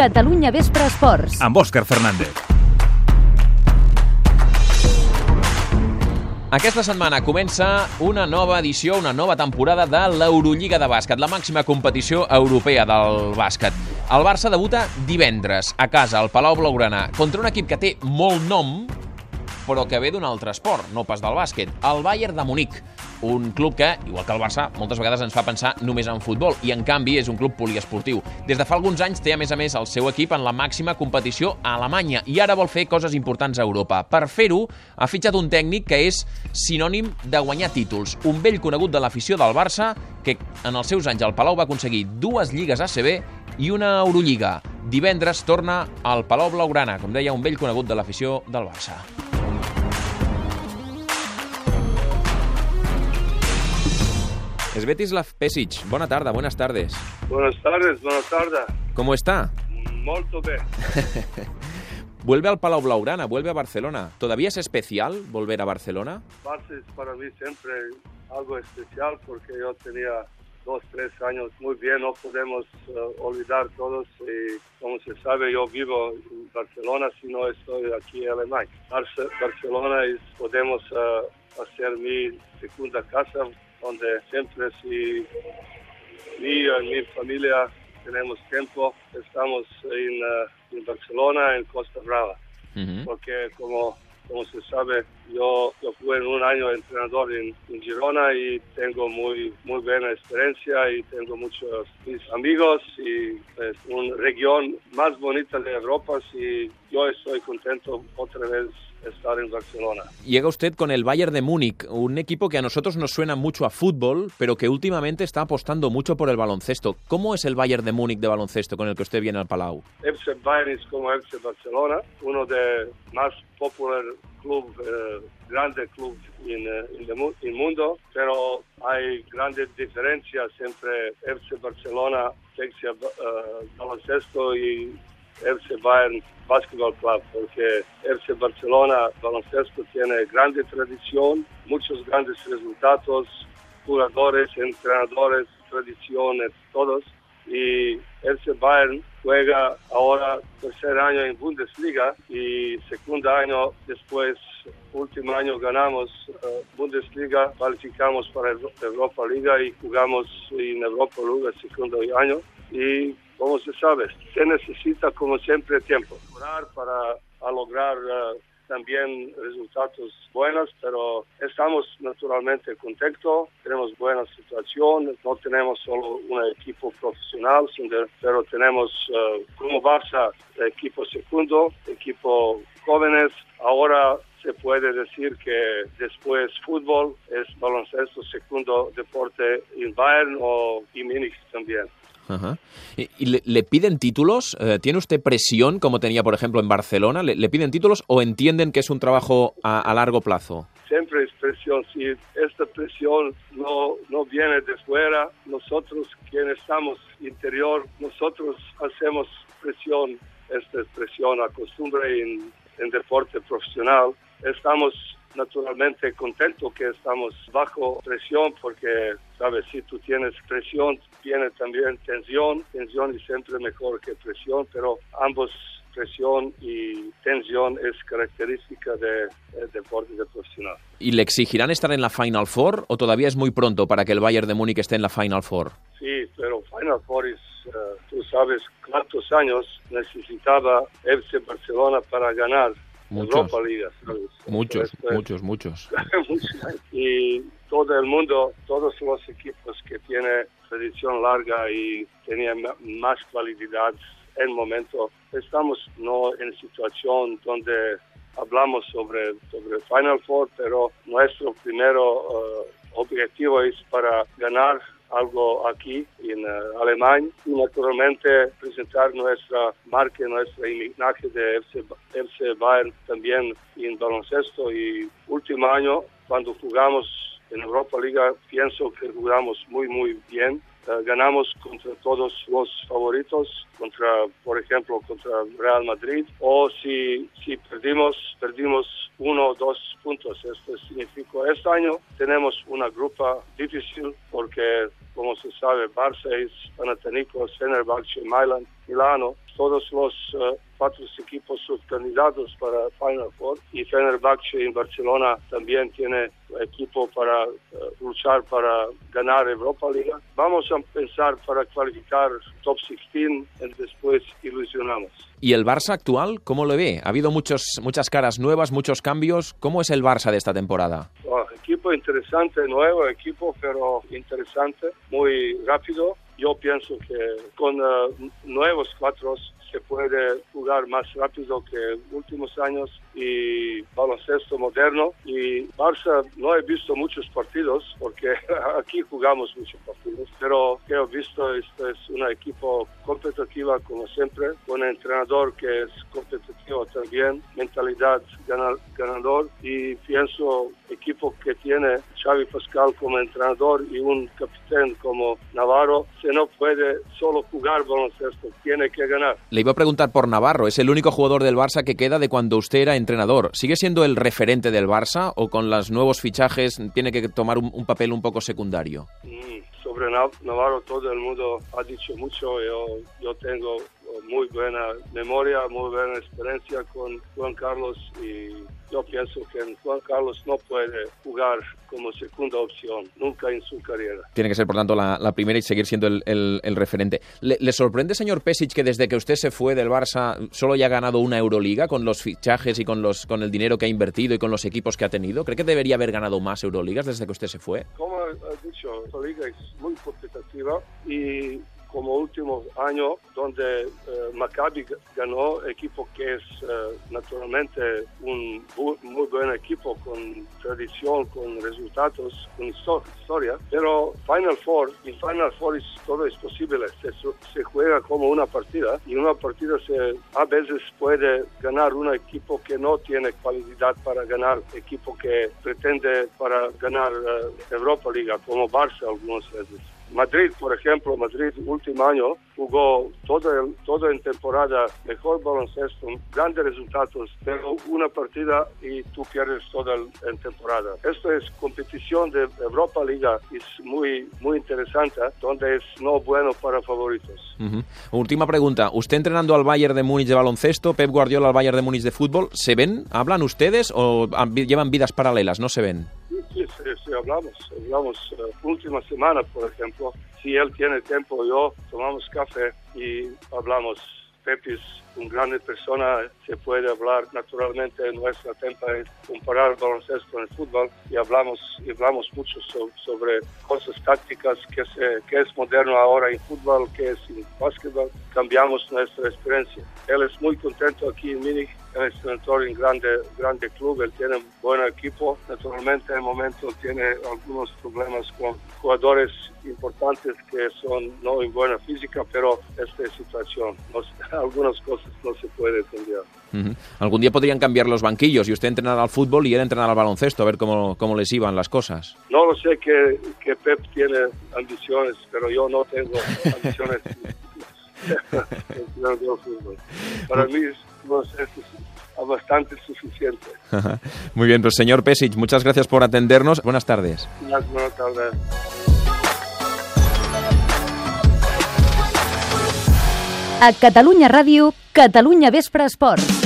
Catalunya Vespre Esports. Amb Òscar Fernández. Aquesta setmana comença una nova edició, una nova temporada de l'Eurolliga de bàsquet, la màxima competició europea del bàsquet. El Barça debuta divendres a casa, al Palau Blaugrana, contra un equip que té molt nom, però que ve d'un altre esport, no pas del bàsquet, el Bayern de Munic, un club que, igual que el Barça, moltes vegades ens fa pensar només en futbol, i en canvi és un club poliesportiu. Des de fa alguns anys té, a més a més, el seu equip en la màxima competició a Alemanya, i ara vol fer coses importants a Europa. Per fer-ho, ha fitxat un tècnic que és sinònim de guanyar títols, un vell conegut de l'afició del Barça, que en els seus anys al Palau va aconseguir dues lligues ACB i una Eurolliga. Divendres torna al Palau Blaugrana, com deia, un vell conegut de l'afició del Barça. Svetislav Pesic, buena tarde, buenas tardes. Buenas tardes, buenas tardes. ¿Cómo está? Molto bien. vuelve al Palau Blaugrana, vuelve a Barcelona. ¿Todavía es especial volver a Barcelona? Es para mí siempre algo especial porque yo tenía dos, tres años muy bien, no podemos uh, olvidar todos y como se sabe yo vivo en Barcelona si no estoy aquí en Alemania. Barce Barcelona es, podemos uh, hacer mi segunda casa donde siempre si mi y mi familia tenemos tiempo, estamos en, uh, en Barcelona, en Costa Brava, uh -huh. porque como, como se sabe, yo, yo fui en un año entrenador en, en, Girona y tengo muy, muy buena experiencia y tengo muchos mis amigos y es una región más bonita de Europa y yo estoy contento otra vez estar en Barcelona. Llega usted con el Bayern de Múnich, un equipo que a nosotros nos suena mucho a fútbol, pero que últimamente está apostando mucho por el baloncesto. ¿Cómo es el Bayern de Múnich de baloncesto con el que usted viene al Palau? FC Bayern es como FC Barcelona, uno de más popular club, eh, grande club en, el mundo, pero hay grandes diferencias entre FC Barcelona, FC uh, baloncesto y FC Bayern Basketball Club, porque FC Barcelona baloncesto tiene grande tradición, muchos grandes resultados, jugadores, entrenadores, tradiciones, todos. Y FC Bayern juega ahora tercer año en Bundesliga y segundo año después, último año ganamos uh, Bundesliga, cualificamos para Europa Liga y jugamos en Europa Liga segundo año. Y como se sabe, se necesita como siempre tiempo para lograr uh, también resultados buenos, pero estamos naturalmente contentos, tenemos buena situación, no tenemos solo un equipo profesional, pero tenemos uh, como Barça equipo segundo, equipo jóvenes, ahora se puede decir que después fútbol es baloncesto segundo deporte en Bayern o en Múnich también. Ajá. ¿Y, le, le, piden títulos? Eh, ¿Tiene usted presión como tenía, por ejemplo, en Barcelona? ¿Le, ¿Le, piden títulos o entienden que es un trabajo a, a, largo plazo? Siempre es presión. Si esta presión no, no viene de fuera, nosotros quienes estamos interior, nosotros hacemos presión, esta presión a en, en deporte profesional. Estamos naturalmente contento que estamos bajo presión porque, sabes, si tú tienes presión, tiene también tensión. Tensión es siempre mejor que presión, pero ambos presión y tensión es característica del de deporte de profesional. ¿Y le exigirán estar en la Final Four o todavía es muy pronto para que el Bayern de Múnich esté en la Final Four? Sí, pero Final Four es, uh, tú sabes cuántos años necesitaba FC Barcelona para ganar Muchos, Europa Liga, ¿sabes? muchos, muchos, muchos. y todo el mundo, todos los equipos que tienen tradición larga y tenían más calidad en momento, estamos no en situación donde hablamos sobre, sobre Final Four, pero nuestro primero uh, objetivo es para ganar algo aquí en uh, Alemania y naturalmente presentar nuestra marca, nuestra imagen de FC, FC Bayern también en baloncesto. Y último año cuando jugamos en Europa Liga pienso que jugamos muy muy bien Uh, ganamos contra todos los favoritos, contra, por ejemplo, contra Real Madrid, o si, si perdimos, perdimos uno o dos puntos. Esto significa, este año tenemos una grupa difícil porque, como se sabe, Barça, Panathinaikos, Fenerbahce, Milan, Milano, todos los uh, cuatro equipos subcandidatos para Final Four y Fenerbahce en Barcelona también tiene equipo para uh, luchar para ganar Europa Liga. Vamos a pensar para cualificar top 16 y después ilusionamos. ¿Y el Barça actual, cómo lo ve? Ha habido muchos, muchas caras nuevas, muchos cambios. ¿Cómo es el Barça de esta temporada? Oh, equipo interesante, nuevo equipo, pero interesante, muy rápido. Yo pienso que con uh, nuevos cuatro se puede jugar más rápido que últimos años y baloncesto moderno. Y Barça no he visto muchos partidos porque aquí jugamos muchos partidos, pero que he visto este es un equipo competitivo como siempre, un entrenador que es competitivo también, mentalidad ganador y pienso equipo que tiene Xavi Pascal como entrenador y un capitán como Navarro, se no puede solo jugar baloncesto, tiene que ganar. Le iba a preguntar por Navarro, es el único jugador del Barça que queda de cuando usted era entrenador. ¿Sigue siendo el referente del Barça o con los nuevos fichajes tiene que tomar un, papel un poco secundario? Mm, sobre Navarro todo el mundo ha dicho mucho, yo, yo tengo muy buena memoria, muy buena experiencia con Juan Carlos y yo pienso que Juan Carlos no puede jugar como segunda opción, nunca en su carrera. Tiene que ser, por tanto, la, primera y seguir siendo el, referente. ¿Le, sorprende, señor Pesic, que desde que usted se fue del Barça solo haya ganado una Euroliga con los fichajes y con, los, con el dinero que ha invertido y con los equipos que ha tenido? ¿Cree que debería haber ganado más Euroligas desde que usted se fue? Como ha dicho, la liga es muy competitiva y como último año donde eh, Maccabi ganó, equipo que es eh, naturalmente un muy buen equipo con tradición, con resultados, con historia, pero Final Four, y Final Four es, todo es posible, se, juega como una partida y una partida se a veces puede ganar un equipo que no tiene cualidad para ganar, equipo que pretende para ganar uh, Europa Liga, como Barça algunas veces. Madrid, por ejemplo, Madrid último año jugó todo el, todo en temporada, mejor baloncesto, grandes resultados, pero una partida y tú pierdes toda en temporada. Esto es competición de Europa Liga, es muy, muy interesante, donde es no bueno para favoritos. Última pregunta, usted entrenando al Bayern de Múnich de baloncesto, Pep Guardiola al Bayern de Múnich de fútbol, ¿se ven? ¿Hablan ustedes o llevan vidas paralelas? ¿No se ven? Sí, hablamos. Hablamos uh, última semana, por ejemplo. Si él tiene tiempo, yo tomamos café y hablamos. Pepe es una gran persona, se puede hablar naturalmente en nuestra tiempo, comparar baloncesto con el fútbol y hablamos, y hablamos mucho sobre cosas tácticas, que, se, es moderno ahora en fútbol, que es en básquetbol. Cambiamos nuestra experiencia. Él es muy contento aquí en Múnich él es entrenador en grande, grande club, él tiene un buen equipo. Naturalmente, en el momento tiene algunos problemas con jugadores importantes que son no en buena física, pero esta situación, algunas cosas no se puede cambiar. Algún día podrían cambiar los banquillos y usted entrenar al fútbol y él entrenar al baloncesto, a ver cómo, cómo les iban las cosas. No lo sé que, que Pep tiene ambiciones, pero yo no tengo ambiciones. Para mí es bastante suficiente. Muy bien, pues señor Pesic, muchas gracias por atendernos. Buenas tardes. Buenas tardes. A Catalunya Ràdio, Catalunya Vespre Esport.